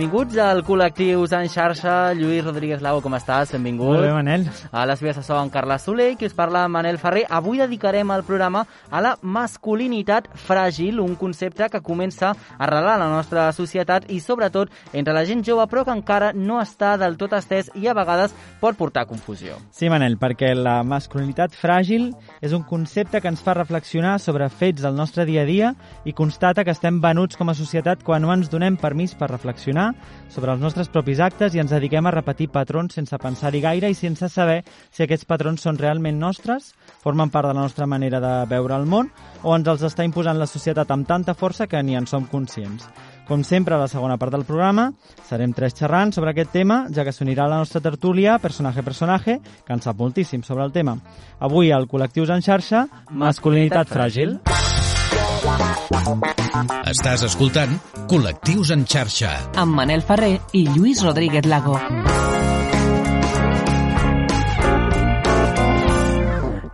Benvinguts al Col·lectius en xarxa. Lluís Rodríguez Lago, com estàs? Benvingut. Molt bé, Manel. A les vies de en Carles Soler, qui us parla Manel Ferrer. Avui dedicarem el programa a la masculinitat fràgil, un concepte que comença a arrelar la nostra societat i sobretot entre la gent jove, però que encara no està del tot estès i a vegades pot portar confusió. Sí, Manel, perquè la masculinitat fràgil és un concepte que ens fa reflexionar sobre fets del nostre dia a dia i constata que estem venuts com a societat quan no ens donem permís per reflexionar sobre els nostres propis actes i ens dediquem a repetir patrons sense pensar-hi gaire i sense saber si aquests patrons són realment nostres, formen part de la nostra manera de veure el món o ens els està imposant la societat amb tanta força que ni en som conscients. Com sempre, a la segona part del programa, serem tres xerrant sobre aquest tema, ja que s'unirà la nostra tertúlia personatge personatge, que en sap moltíssim sobre el tema. Avui, al Col·lectius en xarxa, Masculinitat fràgil. Estàs escoltant Col·lectius en xarxa. amb Manel Ferrer i Lluís Rodríguez Lago.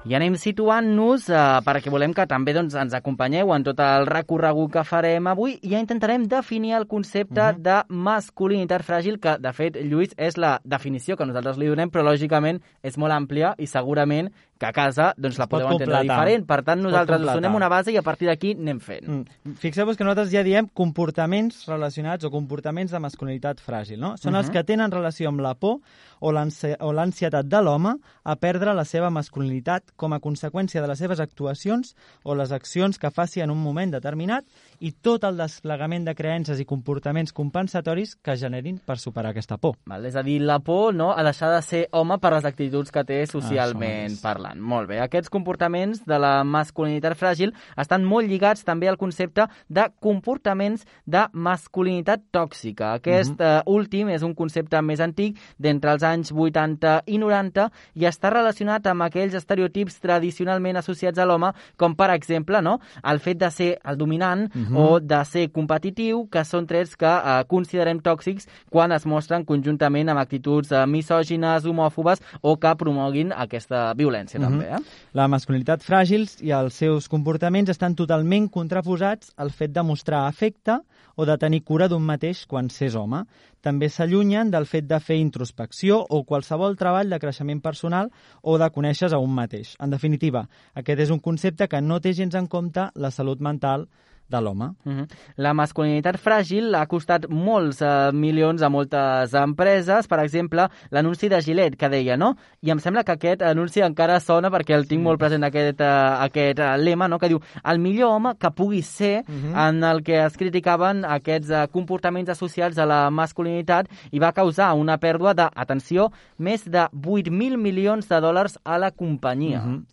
I anem situant-nos eh, perquè volem que també doncs, ens acompanyeu en tot el recorregut que farem avui i ja intentarem definir el concepte uh -huh. de masculinitat fràgil, que de fet, Lluís, és la definició que nosaltres li donem, però lògicament és molt àmplia i segurament que a casa doncs, la podeu entendre completar. diferent. Per tant, nosaltres us donem una base i a partir d'aquí anem fent. Mm. Fixeu-vos que nosaltres ja diem comportaments relacionats o comportaments de masculinitat fràgil, no? Són els Mhm. que tenen relació amb la por o l'ansi- o l'ansietat de l'home a perdre la seva masculinitat com a conseqüència de les seves actuacions o les accions que faci en un moment determinat i tot el desplegament de creences i comportaments compensatoris que generin per superar aquesta por. Val? És a dir, la por no, a deixar de ser home per les actituds que té socialment és. Parlant. Molt bé. Aquests comportaments de la masculinitat fràgil estan molt lligats també al concepte de comportaments de masculinitat tòxica. Aquest uh últim és un concepte més antic d'entre els anys 80 i 90 i està relacionat amb aquells estereotips tradicionalment associats a l'home, com per exemple no, el fet de ser el dominant o de ser competitiu, que són trets que eh, considerem tòxics quan es mostren conjuntament amb actituds eh, misògines, homòfobes o que promoguin aquesta violència també. Eh? La masculinitat fràgil i els seus comportaments estan totalment contraposats al fet de mostrar afecte o de tenir cura d'un mateix quan s'és home. També s'allunyen del fet de fer introspecció o qualsevol treball de creixement personal o de conèixer a un mateix. En definitiva, aquest és un concepte que no té gens en compte la salut mental de l'home. Uh -huh. La masculinitat fràgil ha costat molts eh, milions a moltes empreses. Per exemple, l'anunci de Gillette que deia, no? I em sembla que aquest anunci encara sona perquè el tinc molt present aquest, uh, aquest uh, lema, no? Que diu, el millor home que pugui ser, uh -huh. en el que es criticaven aquests uh, comportaments associats a la masculinitat i va causar una pèrdua de, atenció, més de 8.000 milions de dòlars a la companyia. -huh. Mhm.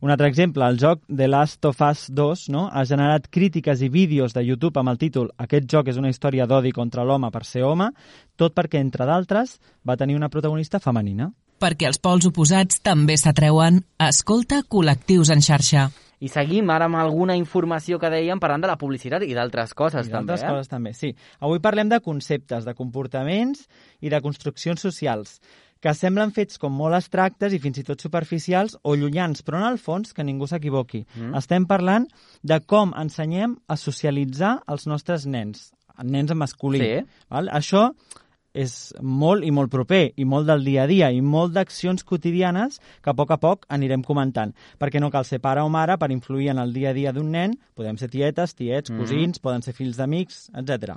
Un altre exemple, el joc The Last of Us 2 no? ha generat crítiques i vídeos de YouTube amb el títol Aquest joc és una història d'odi contra l'home per ser home, tot perquè, entre d'altres, va tenir una protagonista femenina. Perquè els pols oposats també s'atreuen. Escolta Col·lectius en xarxa. I seguim ara amb alguna informació que dèiem parlant de la publicitat i d'altres coses I també. d'altres eh? coses també, sí. Avui parlem de conceptes, de comportaments i de construccions socials que semblen fets com molt abstractes i fins i tot superficials o llunyans, però en el fons, que ningú s'equivoqui. Mm. Estem parlant de com ensenyem a socialitzar els nostres nens, nens en masculí. Sí. Val? Això és molt i molt proper i molt del dia a dia i molt d'accions quotidianes que a poc a poc anirem comentant. Perquè no cal ser pare o mare per influir en el dia a dia d'un nen, podem ser tietes, tiets, cosins, poden ser fills d'amics, etc.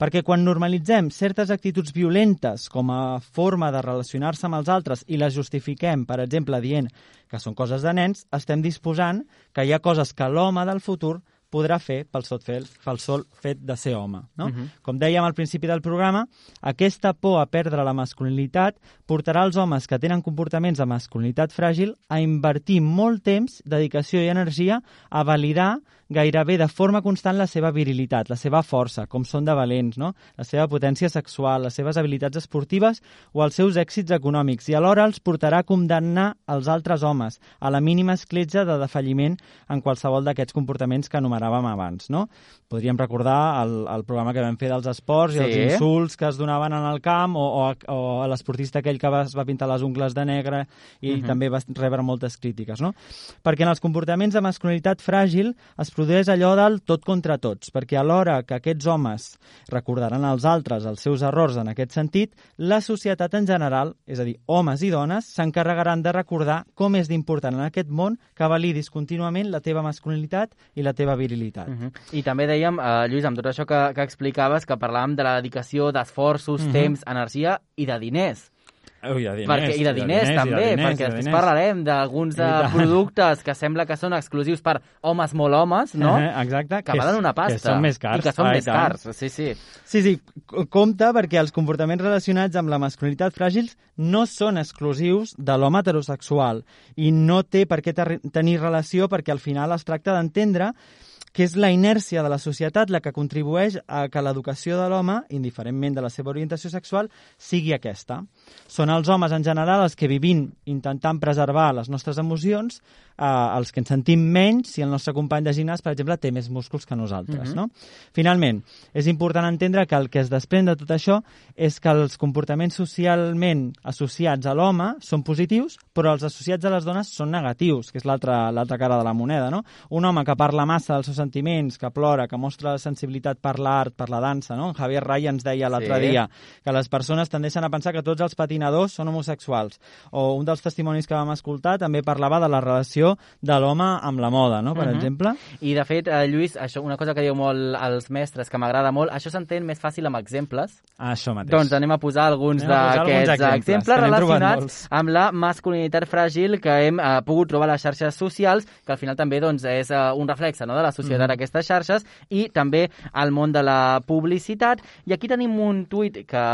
Perquè quan normalitzem certes actituds violentes com a forma de relacionar-se amb els altres i les justifiquem, per exemple, dient que són coses de nens, estem disposant que hi ha coses que l'home del futur podrà fer pel sol fet, pel sol fet de ser home. No? Uh -huh. Com dèiem al principi del programa, aquesta por a perdre la masculinitat portarà els homes que tenen comportaments de masculinitat fràgil a invertir molt temps, dedicació i energia a validar, gairebé de forma constant la seva virilitat, la seva força, com són de valents, no? la seva potència sexual, les seves habilitats esportives o els seus èxits econòmics, i alhora els portarà a condemnar els altres homes a la mínima escletja de defalliment en qualsevol d'aquests comportaments que enumeràvem abans. No? Podríem recordar el, el programa que vam fer dels esports sí. i els insults que es donaven en el camp o, o, o l'esportista aquell que va, es va pintar les ungles de negre i uh -huh. també va rebre moltes crítiques. No? Perquè en els comportaments de masculinitat fràgil es produeix allò del tot contra tots, perquè alhora que aquests homes recordaran als altres els seus errors en aquest sentit, la societat en general, és a dir, homes i dones, s'encarregaran de recordar com és d'important en aquest món que validis contínuament la teva masculinitat i la teva virilitat. Uh -huh. I també dèiem, eh, Lluís, amb tot això que, que explicaves, que parlàvem de la dedicació d'esforços, uh -huh. temps, energia i de diners. Ui, de diners, perquè, I de diners, i de diners també, i de diners, perquè després parlarem d'alguns de productes que sembla que són exclusius per homes molt homes, no? Eh, exacte. Que, que valen una pasta. Que són més cars. I que són més cars, sí, sí. Sí, sí, compte perquè els comportaments relacionats amb la masculinitat fràgils no són exclusius de l'home heterosexual i no té per què tenir relació perquè al final es tracta d'entendre que és la inèrcia de la societat la que contribueix a que l'educació de l'home, indiferentment de la seva orientació sexual, sigui aquesta. Són els homes en general els que vivint intentant preservar les nostres emocions, eh, els que ens sentim menys si el nostre company de gimnàs, per exemple, té més músculs que nosaltres. Uh -huh. no? Finalment, és important entendre que el que es desprèn de tot això és que els comportaments socialment associats a l'home són positius, però els associats a les dones són negatius, que és l'altra cara de la moneda. No? Un home que parla massa dels seus sentiments, que plora, que mostra sensibilitat per l'art, per la dansa, no? Javier Ray ens deia l'altre sí. dia que les persones tendeixen a pensar que tots els patinadors són homosexuals. O un dels testimonis que vam escoltar també parlava de la relació de l'home amb la moda, no? per uh mhm. -huh. exemple. I, de fet, eh, Lluís, això, una cosa que diu molt als mestres, que m'agrada molt, això s'entén més fàcil amb exemples. Ah, això mateix. Doncs anem a posar alguns d'aquests exemples, exemples relacionats amb la masculinitat fràgil que hem eh, pogut trobar a les xarxes socials, que al final també doncs, és eh, un reflexe no? de la societat. -huh. aquestes xarxes, i també al món de la publicitat. I aquí tenim un tuit que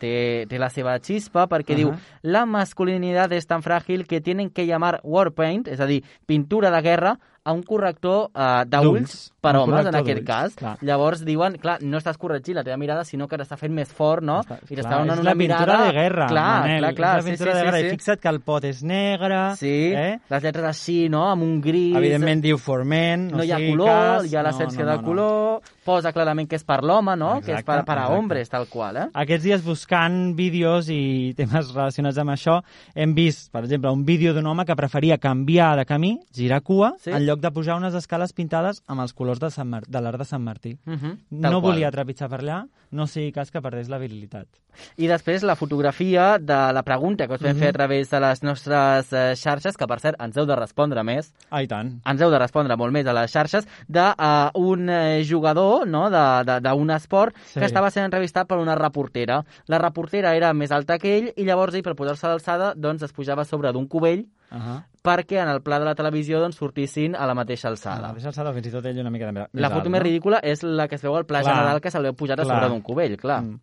té, té la seva xispa, perquè uh -huh. diu la masculinitat és tan fràgil que tienen que llamar Warpaint, és a dir, pintura de guerra a un corrector uh, d'ulls per homes, en aquest cas. Clar. Llavors diuen, clar, no estàs corregint la teva mirada, sinó que t'està fent més fort, no? Està, I t'està donant una mirada... de guerra, clar, Manel. Clar, clar, és la pintura sí, sí, de guerra. Sí, sí. I fixa't que el pot és negre... Sí, eh? les lletres així, no?, amb un gris... Evidentment diu for men, no, no hi ha color, cas. hi ha l'essència no, no, no, de color, no. posa clarament que és per l'home, no?, exacte, que és per, per a hombres, tal qual, eh? Aquests dies buscant vídeos i temes relacionats amb això, hem vist, per exemple, un vídeo d'un home que preferia canviar de camí, girar cua, sí? en lloc de pujar unes escales pintades amb els colors de, Sant Mar de l'art de Sant Martí. Uh -huh, no qual. volia trepitjar per allà, no sigui cas que perdés la virilitat. I després la fotografia de la pregunta que us vam uh -huh. fer a través de les nostres eh, xarxes, que per cert ens heu de respondre més. Ah, i tant. Ens heu de respondre molt més a les xarxes, d'un uh, eh, jugador no, d'un esport sí. que estava sent entrevistat per una reportera. La reportera era més alta que ell i llavors ell, per posar-se a l'alçada, doncs es pujava sobre d'un cubell uh -huh. perquè en el pla de la televisió doncs, sortissin a la mateixa alçada. A la mateixa alçada, fins i tot ell una mica més La foto alt, més no? ridícula és la que es veu al pla clar, general que se l'heu pujat clar. a sobre d'un cubell, clar. Mm.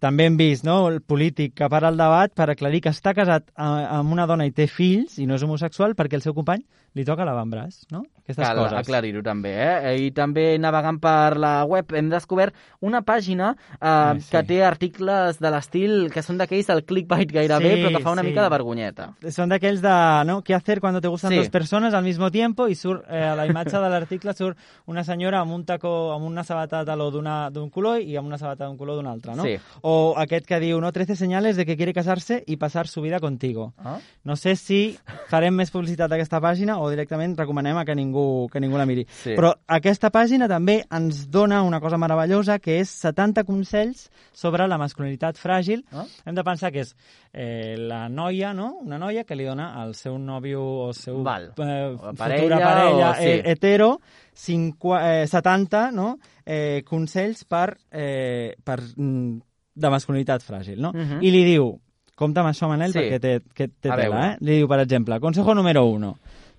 També hem vist no, el polític que para el debat per aclarir que està casat amb una dona i té fills i no és homosexual perquè el seu company li toca l'avantbraç, no? Aquestes Cal coses. aclarir-ho també, eh? I també navegant per la web hem descobert una pàgina eh, Ai, sí. que té articles de l'estil que són d'aquells del clickbait gairebé, sí, però que fa una sí. mica de vergonyeta. Són d'aquells de, no? Què hacer cuando te gustan sí. dos persones al mismo tiempo i surt, eh, a la imatge de l'article surt una senyora amb un tacó, amb una sabata de taló d'un color i amb una sabata d'un color d'un altre, no? Sí. O aquest que diu, no, 13 senyales de que quiere casarse i passar su vida contigo. Ah? No sé si farem més publicitat d'aquesta pàgina o directament recomanem a que ningú, que ningú la miri. Sí. Però aquesta pàgina també ens dona una cosa meravellosa, que és 70 consells sobre la masculinitat fràgil. Ah? Hem de pensar que és eh, la noia, no? una noia que li dona al seu nòvio o seu Val. Eh, o parella, futura parella o, sí. eh, hetero 50, eh, 70 no? eh, consells per, eh, per, mm, de masculinitat fràgil. No? Uh mhm. -huh. I li diu, compta amb això, Manel, sí. perquè té, que té tela, eh? Li diu, per exemple, consejo número uno,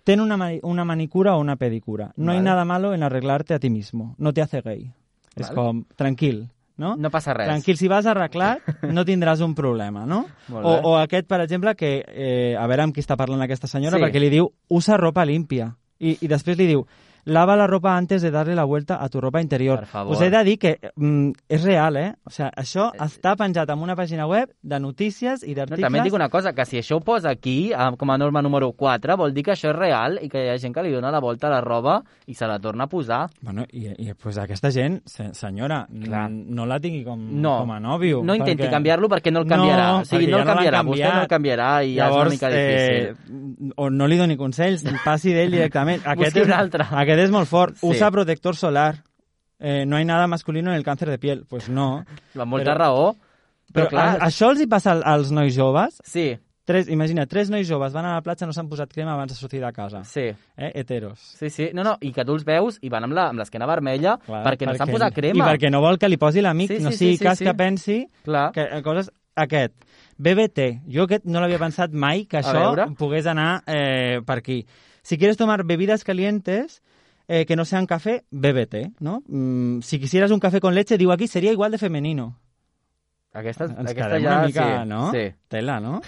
Ten una, una manicura o una pedicura. No vale. hay nada malo en arreglarte a ti mismo. No te hace gay. Vale. És com, tranquil, no? No passa res. Tranquil, si vas arreglat, no tindràs un problema, no? O, o aquest, per exemple, que, eh, a veure amb qui està parlant aquesta senyora, sí. perquè li diu, usa ropa límpia. I, I després li diu, lava la ropa antes de darle la vuelta a tu ropa interior. Per favor. Us he de dir que mm, és real, eh? O sea, això està penjat en una pàgina web de notícies i No, d'articles. també et dic una cosa, que si això ho posa aquí, eh, com a norma número 4, vol dir que això és real i que hi ha gent que li dona la volta a la roba i se la torna a posar. Bueno, i, i pues aquesta gent, se, senyora, Clar. no la tingui com, No, com a nòvio. no intenti perquè- canviar-lo perquè no el canviarà. No, o sigui, no el no canviarà, vostè no el canviarà i ja és una mica difícil. Eh, o no li doni consells, passi d'ell directament. Aquest Busqui és, un altre. Aquest és molt fort. Sí. Usa protector solar. Eh, no hay nada masculino en el cáncer de piel. Pues no. Amb molta Però- raó. Però, Però, clar, a, això els hi passa al- als nois joves. sí, Tres, imagina, tres nois joves van a la platja no s'han posat crema abans de sortir de casa. sí. Eh? Heteros. Sí, sí. No, no, i que tu els veus i van amb l'esquena vermella Clar, perquè no s'han posat crema. I perquè no vol que li posi l'amic, Sí, no sí, sigui sí, sí, cas sí. que pensi Clar. que eh, coses... Aquest, BBT. Jo aquest no l'havia pensat mai que A això veure. pogués anar eh, per aquí. Si quieres tomar bebidas calientes eh, que no sean café, bébete, ¿no? Mm, si quisieras un café con leche, digo aquí, sería igual de femenino. Ens aquesta quedem ja, una mica, sí, no? Sí. Tela, no?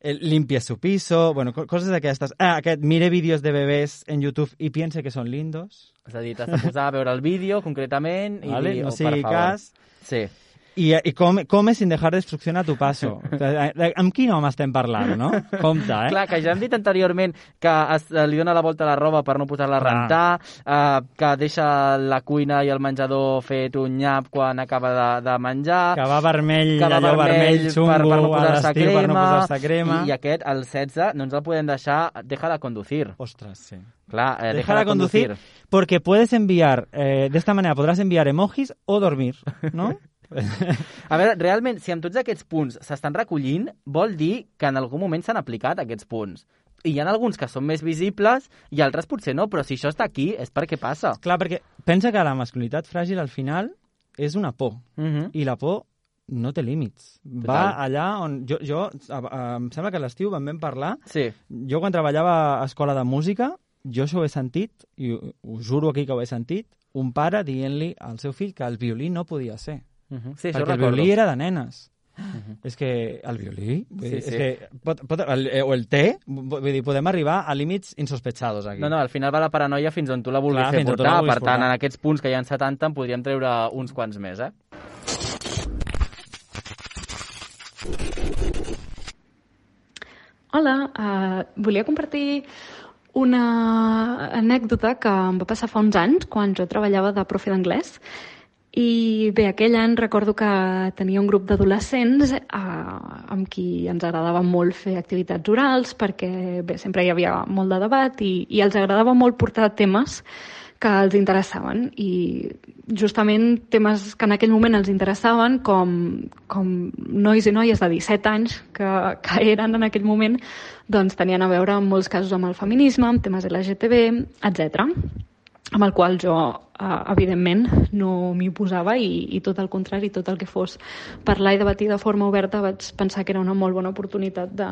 El, limpie su piso, bueno, co- coses d'aquestes. Ah, aquest, mire vídeos de bebés en YouTube i piense que son lindos. És a dir, t'has de posar a veure el vídeo concretament i Vale? dir, No oh, per sigui favor. cas. Sí. I, i come, come sin dejar destrucción a tu paso. Eh, eh, Amb quin home estem parlant, no? Compte, eh? Clar, que ja hem dit anteriorment que es, eh, li dona la volta a la roba per no posar-la a rentar, eh, que deixa la cuina i el menjador fet un nyap quan acaba de, de menjar, Que va vermell, que va allò vermell, xungo, per, per no posar-se crema, per no posar-se crema. I, i aquest, el 16, no ens el podem deixar, déjala conducir. Ostras, sí. Clar, eh, Déjala conducir, porque puedes enviar, eh, de esta manera podrás enviar emojis o dormir, ¿no? A veure, realment, si amb tots aquests punts s'estan recollint, vol dir que en algun moment s'han aplicat aquests punts. I hi ha alguns que són més visibles i altres potser no, però si això està aquí és perquè passa. Clar, perquè pensa que la masculinitat fràgil al final és una por. Uh -huh. I la por no té límits. Va allà on... Jo, jo a, a, em sembla que l'estiu vam vam parlar. Sí, Jo quan treballava a escola de música, jo això ho he sentit, i us juro aquí que ho he sentit, un pare dient-li al seu fill que el violí no podia ser. Uh -huh. sí això perquè el recordo. violí era de nenes. Uh -huh. És que el violí, vull Sí, dir, sí. és que pot, pot, el, eh, o el té, vull dir, podem arribar a límits insospechados aquí. No, no, al final va la paranoia fins on tu la vulguis Clar, fer fins on tu portar. la vulguis Per tant, portar. en aquests punts que hi ha 70 en podríem treure uns quants més, eh? Hola, uh, volia compartir una anècdota que em va passar fa uns anys quan jo treballava de profe d'anglès i bé, aquell any recordo que tenia un grup d'adolescents eh, amb qui ens agradava molt fer activitats orals perquè bé, sempre hi havia molt de debat i, i els agradava molt portar temes que els interessaven i justament temes que en aquell moment els interessaven com, com nois i noies de 17 anys que, que eren en aquell moment doncs tenien a veure en molts casos amb el feminisme, amb temes LGTB, etc amb el qual jo, eh, evidentment, no m'hi posava i, i tot el contrari, tot el que fos parlar i debatir de forma oberta vaig pensar que era una molt bona oportunitat de,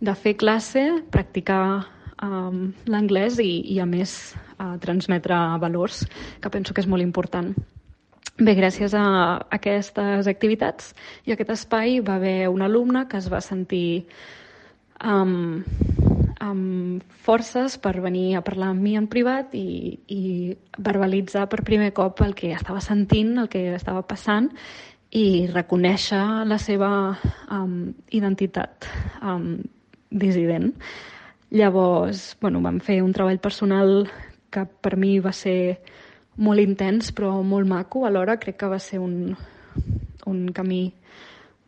de fer classe, practicar um, l'anglès i, i, a més, uh, transmetre valors, que penso que és molt important. Bé, gràcies a aquestes activitats i a aquest espai va haver un alumne que es va sentir um, amb forces per venir a parlar amb mi en privat i, i verbalitzar per primer cop el que estava sentint, el que estava passant i reconèixer la seva um, identitat um, dissident. Llavors, bueno, vam fer un treball personal que per mi va ser molt intens però molt maco. Alhora crec que va ser un, un camí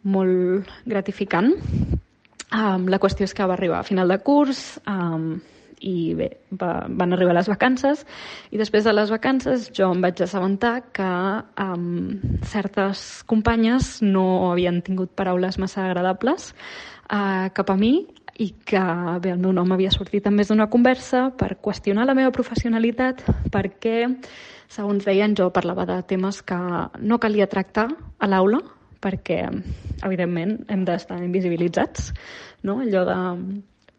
molt gratificant. Um, la qüestió és que va arribar a final de curs um, i bé, va, van arribar les vacances i després de les vacances jo em vaig assabentar que um, certes companyes no havien tingut paraules massa agradables uh, cap a mi i que bé, el meu nom havia sortit en més d'una conversa per qüestionar la meva professionalitat perquè, segons deien, jo parlava de temes que no calia tractar a l'aula perquè, evidentment, hem d'estar invisibilitzats, no? Allò de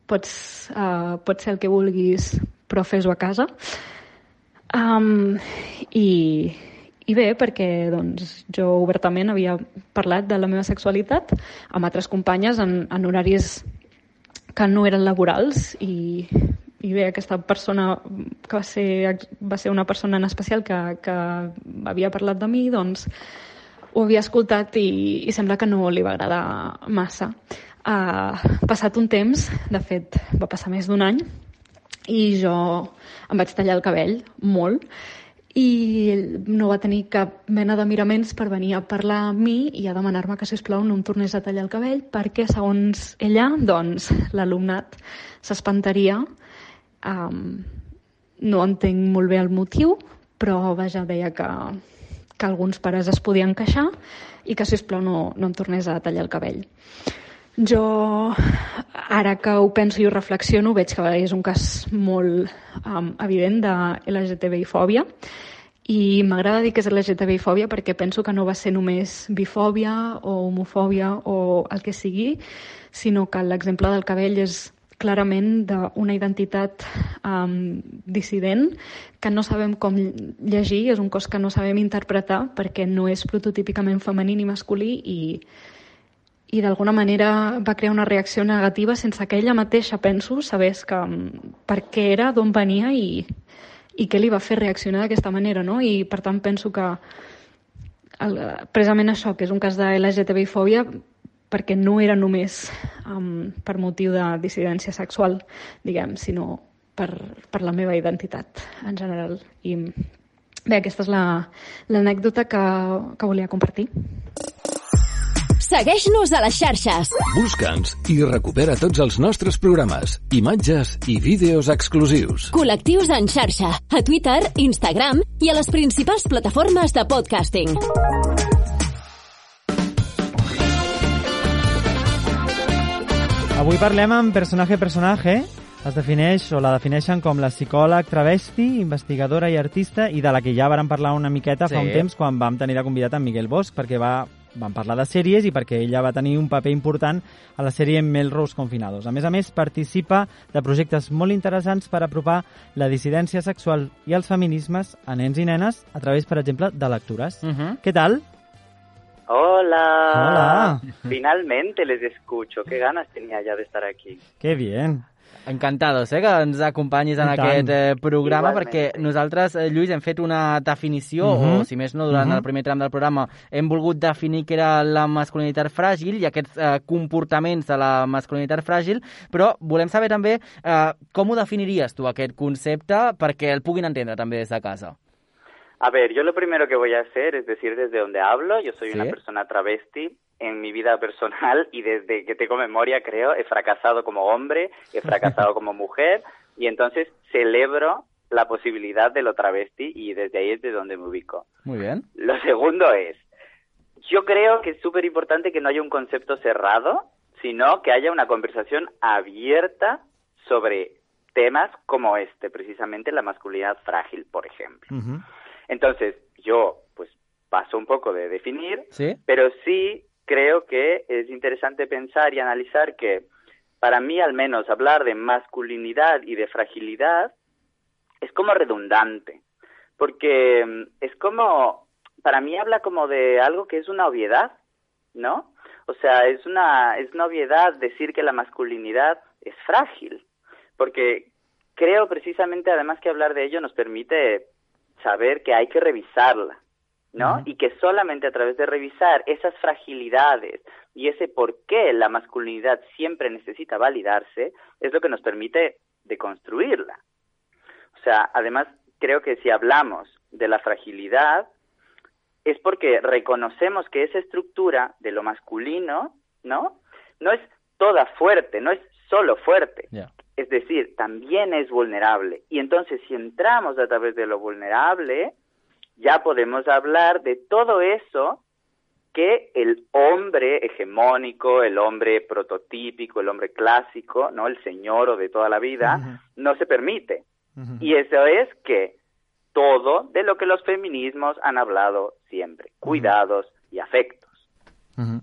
pots, uh, pots ser el que vulguis, però fes-ho a casa. Um, i, I bé, perquè doncs, jo obertament havia parlat de la meva sexualitat amb altres companyes en, en horaris que no eren laborals i i bé, aquesta persona que va ser, va ser una persona en especial que, que havia parlat de mi, doncs ho havia escoltat i, i sembla que no li va agradar massa. Uh, passat un temps, de fet va passar més d'un any, i jo em vaig tallar el cabell molt i no va tenir cap mena de miraments per venir a parlar amb mi i a demanar-me que, sisplau, no em tornés a tallar el cabell perquè, segons ella, doncs, l'alumnat s'espantaria. Um, no entenc molt bé el motiu, però, vaja, deia que, que alguns pares es podien queixar i que, sisplau, no, no em tornés a tallar el cabell. Jo, ara que ho penso i ho reflexiono, veig que és un cas molt um, evident de LGTBI-fòbia i m'agrada dir que és LGTBI-fòbia perquè penso que no va ser només bifòbia o homofòbia o el que sigui, sinó que l'exemple del cabell és clarament d'una identitat um, dissident que no sabem com llegir, és un cos que no sabem interpretar perquè no és prototípicament femení ni masculí i i d'alguna manera va crear una reacció negativa sense que ella mateixa, penso, sabés que, mm, per què era, d'on venia i, i què li va fer reaccionar d'aquesta manera, no? I per tant penso que el, precisament això, que és un cas de LGTBI-fòbia, perquè no era només um, per motiu de dissidència sexual, diguem, sinó per, per la meva identitat en general. I bé, aquesta és l'anècdota la, que, que volia compartir. Segueix-nos a les xarxes. Busca'ns i recupera tots els nostres programes, imatges i vídeos exclusius. Col·lectius en xarxa, a Twitter, Instagram i a les principals plataformes de podcasting. Avui parlem amb personatge personatge. Es defineix o la defineixen com la psicòleg travesti, investigadora i artista i de la que ja vàrem parlar una miqueta sí. fa un temps quan vam tenir de convidat en Miguel Bosch perquè va van parlar de sèries i perquè ella va tenir un paper important a la sèrie Melrose Confinados. A més a més, participa de projectes molt interessants per apropar la dissidència sexual i els feminismes a nens i nenes a través, per exemple, de lectures. Uh Mhm. -huh. Què tal? Hola. Hola. Finalmente les escucho. Qué ganas tenía ya de estar aquí. Qué bien. Encantados, eh, que ens acompanyis en I tant. aquest eh, programa, Igualment. perquè nosaltres, eh, Lluís, hem fet una definició, Mhm. o si més no, durant Mhm. el primer tram del programa, hem volgut definir què era la masculinitat fràgil i aquests eh, comportaments de la masculinitat fràgil, però volem saber també eh, com ho definiries tu, aquest concepte, perquè el puguin entendre també des de casa. A ver, yo lo primero que voy a hacer es decir desde donde hablo. Yo soy Sí. una persona travesti. En mi vida personal y desde que tengo memoria, creo, he fracasado como hombre, he fracasado como mujer y entonces celebro la posibilidad de lo travesti y desde ahí es de donde me ubico. Muy bien. Lo segundo es, yo creo que es súper importante que no haya un concepto cerrado, sino que haya una conversación abierta sobre temas como este, precisamente la masculinidad frágil, por ejemplo. Uh -huh. Entonces, yo, pues, paso un poco de definir, Sí? pero sí creo que es interesante pensar y analizar que, para mí al menos, hablar de masculinidad y de fragilidad es como redundante, porque mm, es como, para mí habla como de algo que es una obviedad, ¿no? O sea, es una, es una obviedad decir que la masculinidad es frágil, porque creo precisamente además que hablar de ello nos permite saber que hay que revisarla, ¿no? Y que solamente a través de revisar esas fragilidades y ese por qué la masculinidad siempre necesita validarse es lo que nos permite deconstruirla. O sea, además creo que si hablamos de la fragilidad es porque reconocemos que esa estructura de lo masculino, ¿no? No es toda fuerte, no es solo fuerte. Es decir, también es vulnerable. Y entonces, si entramos a través de lo vulnerable, ya podemos hablar de todo eso que el hombre hegemónico, el hombre prototípico, el hombre clásico, ¿no? El señor o de toda la vida, no se permite. Y eso es que todo de lo que los feminismos han hablado siempre, cuidados y afectos. Ujú.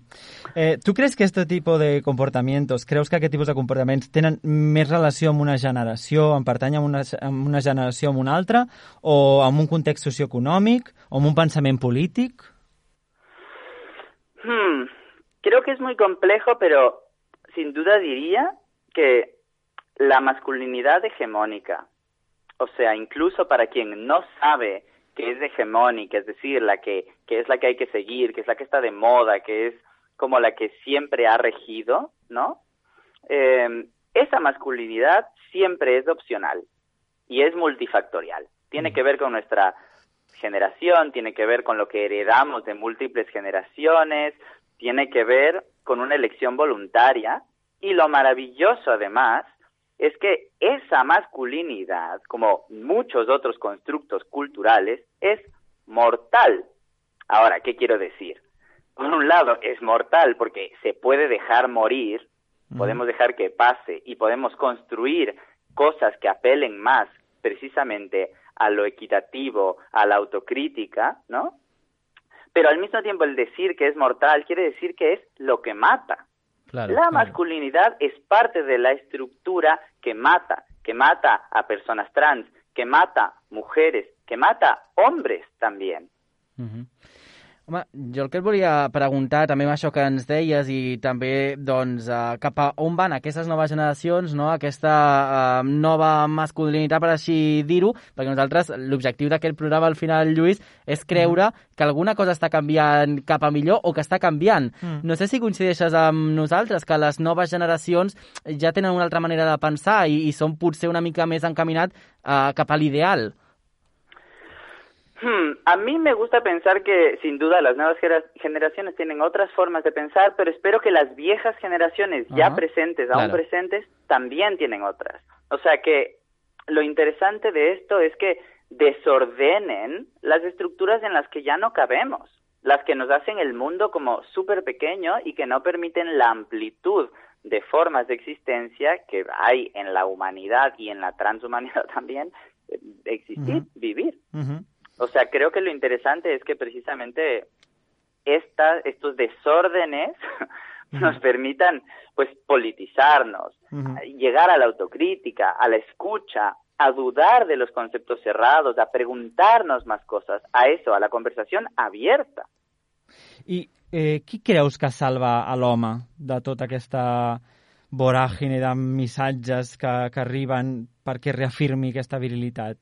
Eh, tu creus que aquest tipus de comportamientos, creus que aquest tipus de comportaments tenen més relació amb una generació, en pertany a una, amb una generació amb una altra, o amb un context socioeconòmic, o amb un pensament polític? Hmm, creo que es muy complejo, pero sin duda diría que la masculinidad hegemónica. O sea, incluso para quien no sabe que es hegemónica, es decir, la que, que es la que hay que seguir, que es la que está de moda, que es como la que siempre ha regido, ¿no? Eh, esa masculinidad siempre es opcional y es multifactorial. Tiene que ver con nuestra generación, tiene que ver con lo que heredamos de múltiples generaciones, tiene que ver con una elección voluntaria y lo maravilloso además es que esa masculinidad, como muchos otros constructos culturales, es mortal. Ahora, ¿qué quiero decir? Por un lado, es mortal porque se puede dejar morir, podemos dejar que pase y podemos construir cosas que apelen más precisamente a lo equitativo, a la autocrítica, ¿no? Pero al mismo tiempo el decir que es mortal quiere decir que es lo que mata. La masculinidad es parte de la estructura que mata, que mata a personas trans, que mata mujeres, que mata hombres también. Home, jo el que et volia preguntar, també amb això que ens deies i també doncs, uh, cap a on van aquestes noves generacions, no? aquesta uh, nova masculinitat, per així dir-ho, perquè nosaltres l'objectiu d'aquest programa al final, Lluís, és creure mm. que alguna cosa està canviant cap a millor o que està canviant. Mm. No sé si coincideixes amb nosaltres, que les noves generacions ja tenen una altra manera de pensar i, i són potser una mica més encaminat uh, cap a l'ideal. Hmm, a mí me gusta pensar que sin duda las nuevas generaciones tienen otras formas de pensar, pero espero que las viejas generaciones ya presentes, aún presentes, también tienen otras. O sea que lo interesante de esto es que desordenen las estructuras en las que ya no cabemos, las que nos hacen el mundo como súper pequeño y que no permiten la amplitud de formas de existencia que hay en la humanidad y en la transhumanidad también, eh, existir, vivir. O sea, creo que lo interesante es que precisamente esta, estos desórdenes nos permitan pues politizarnos, llegar a la autocrítica, a la escucha, a dudar de los conceptos cerrados, a preguntarnos más cosas, a eso, a la conversación abierta. I eh, qui creus que salva a l'home de tota aquesta voràgine de missatges que, que arriben perquè reafirmi aquesta virilitat?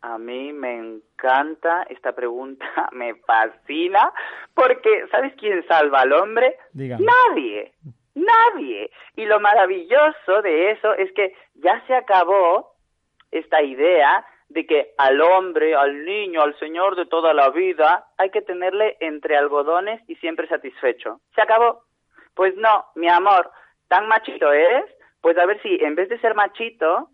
A mí me encanta esta pregunta, me fascina, porque ¿sabes quién salva al hombre? Nadie, nadie. Y lo maravilloso de eso es que ya se acabó esta idea de que al hombre, al niño, al señor de toda la vida, hay que tenerle entre algodones y siempre satisfecho. Se acabó. Pues no, mi amor, tan machito eres, pues a ver si en vez de ser machito,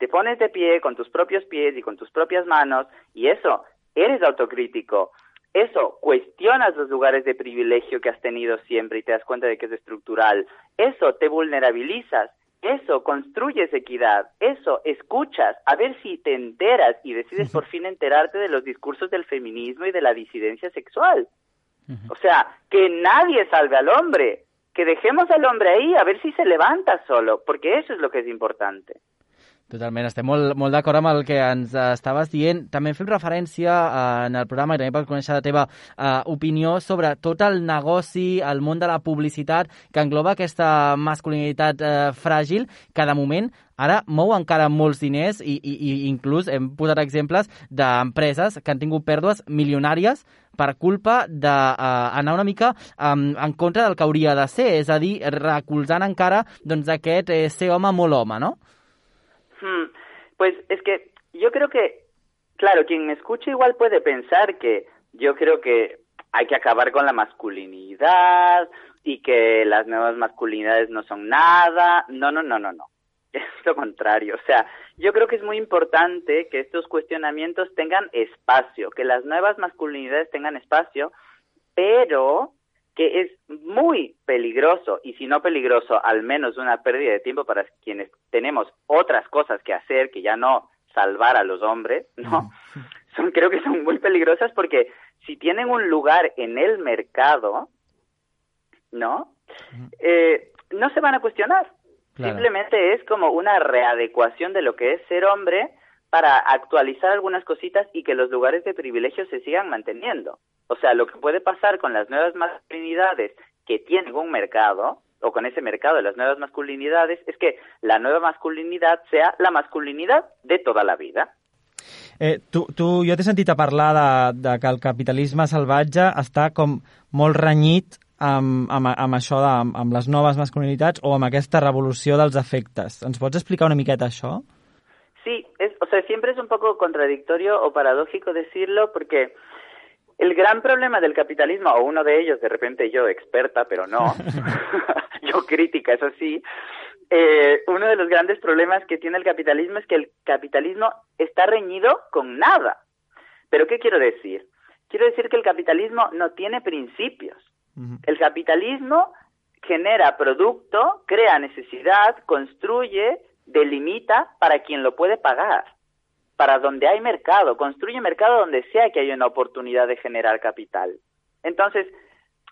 te pones de pie con tus propios pies y con tus propias manos y eso, eres autocrítico. Eso, cuestionas los lugares de privilegio que has tenido siempre y te das cuenta de que es estructural. Eso, te vulnerabilizas. Eso, construyes equidad. Eso, escuchas. A ver si te enteras y decides por fin enterarte de los discursos del feminismo y de la disidencia sexual. O sea, que nadie salve al hombre. Que dejemos al hombre ahí a ver si se levanta solo, porque eso es lo que es importante. Totalment, estem molt, molt d'acord amb el que ens estaves dient. També fem referència uh, en el programa i també per conèixer la teva uh, opinió sobre tot el negoci, el món de la publicitat que engloba aquesta masculinitat uh, fràgil que de moment ara mou encara molts diners i, i, i inclús hem posat exemples d'empreses que han tingut pèrdues milionàries per culpa d'anar uh, una mica um, en contra del que hauria de ser, és a dir, recolzant encara doncs, aquest eh, ser home molt home, no? Hmm, pues es que yo creo que, claro, quien me escucha igual puede pensar que yo creo que hay que acabar con la masculinidad y que las nuevas masculinidades no son nada. No, no, no, no, no. Es lo contrario. O sea, yo creo que es muy importante que estos cuestionamientos tengan espacio, que las nuevas masculinidades tengan espacio, pero que es muy peligroso, y si no peligroso, al menos una pérdida de tiempo para quienes tenemos otras cosas que hacer, que ya no salvar a los hombres, ¿no? Son, creo que son muy peligrosas porque si tienen un lugar en el mercado, ¿no? Eh, no se van a cuestionar. Simplemente es como una readecuación de lo que es ser hombre para actualizar algunas cositas y que los lugares de privilegio se sigan manteniendo. O sea, lo que puede pasar con las nuevas masculinidades que tienen un mercado o con ese mercado de las nuevas masculinidades es que la nueva masculinidad sea la masculinidad de toda la vida. Eh, tu, tu, jo t'he sentit a parlar de, de que el capitalisme salvatge està com molt renyit amb, amb, amb això, de, amb, amb les noves masculinitats o amb aquesta revolució dels efectes. Ens pots explicar una miqueta això? Sí, es, o sea, siempre es un poco contradictorio o paradójico decirlo porque el gran problema del capitalismo, o uno de ellos, de repente yo experta, pero no, yo crítica, eso sí, eh, uno de los grandes problemas que tiene el capitalismo es que el capitalismo está reñido con nada. ¿Pero qué quiero decir? Quiero decir que el capitalismo no tiene principios. El capitalismo genera producto, crea necesidad, construye, delimita para quien lo puede pagar, para donde hay mercado, construye mercado donde sea que haya una oportunidad de generar capital. Entonces,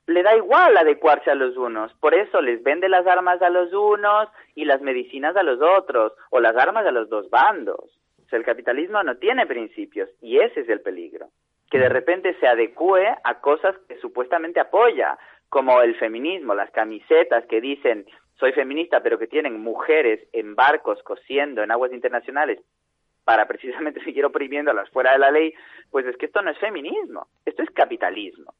le da igual adecuarse a los unos, por eso les vende las armas a los unos y las medicinas a los otros, o las armas a los dos bandos. O sea, el capitalismo no tiene principios y ese es el peligro, que de repente se adecue a cosas que supuestamente apoya, como el feminismo, las camisetas que dicen soy feminista, pero que tienen mujeres en barcos cosiendo en aguas internacionales para precisamente seguir oprimiéndolas fuera de la ley, pues es que esto no es feminismo, esto es capitalismo.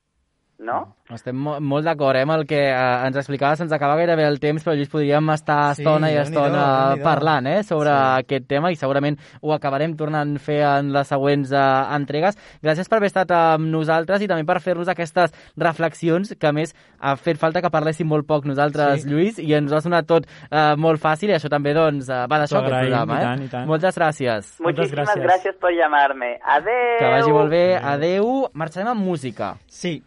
No? Estem mo molt d'acord eh, amb el que eh, ens explicava, se'ns acaba gairebé el temps, però Lluís, podríem estar Sí, estona i estona déu-n'hi-do. parlant eh, sobre Sí. aquest tema i segurament ho acabarem tornant a fer en les següents eh, entregues. Gràcies per haver estat amb nosaltres i també per fer-nos aquestes reflexions que a més ha fet falta que parléssim molt poc nosaltres, Sí. Lluís, i ens ho ha sonat tot eh, molt fàcil i això també doncs, eh, va d'això aquest programa. i Eh? tant, i tant. Moltes gràcies. Muchísimas gracias. gracias por llamarme. Adeu. Que vagi molt bé. Adeu. Marxarem amb música. Sí.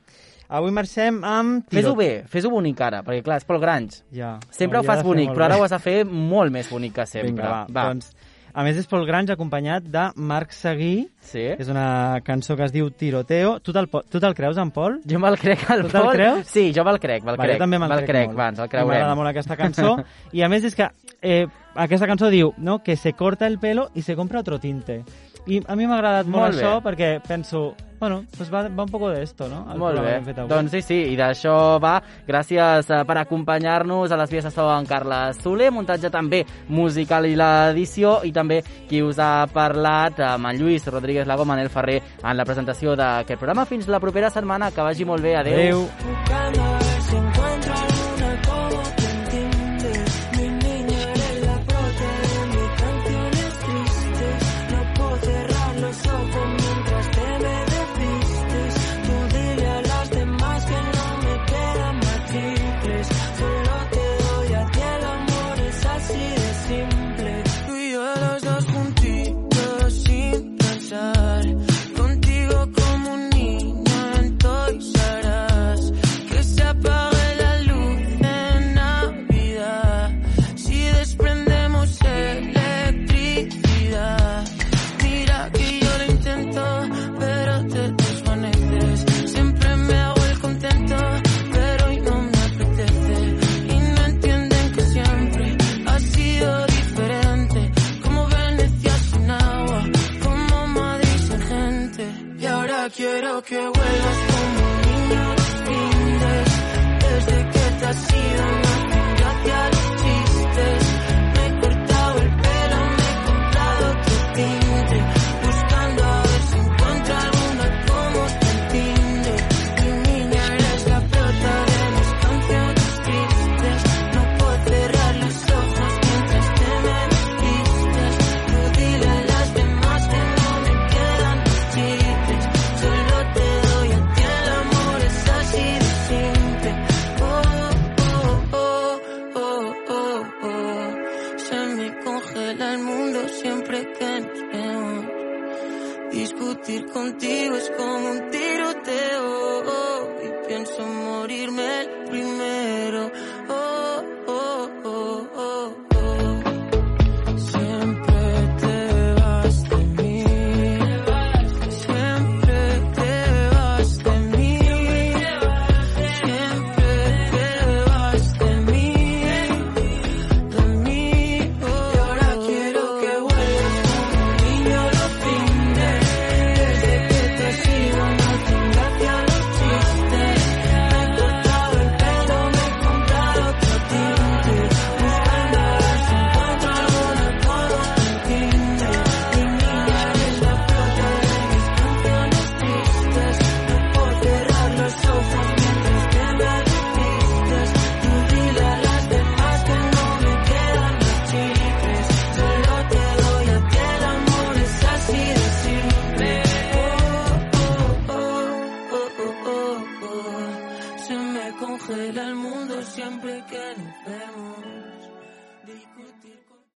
Avui marxem amb... Fes-ho bé, fes-ho bonic ara, perquè clar, és Pol Grange. Ja. Sempre ho Hauria fas bonic, però ara ho has de fer molt més bonic que sempre. Vinga, va. Doncs, a més, és Pol Grange acompanyat de Marc Seguí, Sí? és una cançó que es diu Tiroteo. Tu te'l po- tu te'l creus, en Pol? Jo me'l crec, el Tu te'l Pol. creus? Sí, jo me'l crec, me'l crec. jo també me'l crec, crec, molt. va, ens el I M'agrada creurem. molt aquesta cançó. I a més és que eh, aquesta cançó diu no, que se corta el pelo i se compra otro tinte. I a mi m'ha agradat molt, Molt bé. això perquè penso, bueno, pues va, va un poco de esto, no? El Molt bé, que hem fet avui. doncs sí, sí, i d'això va. Gràcies eh, per acompanyar-nos a les vies de so en Carles Soler, muntatge també musical i l'edició, i també qui us ha parlat amb en Lluís Rodríguez Lago, Manel Ferrer, en la presentació d'aquest programa. Fins la propera setmana, que vagi molt bé, adeu. Adéu.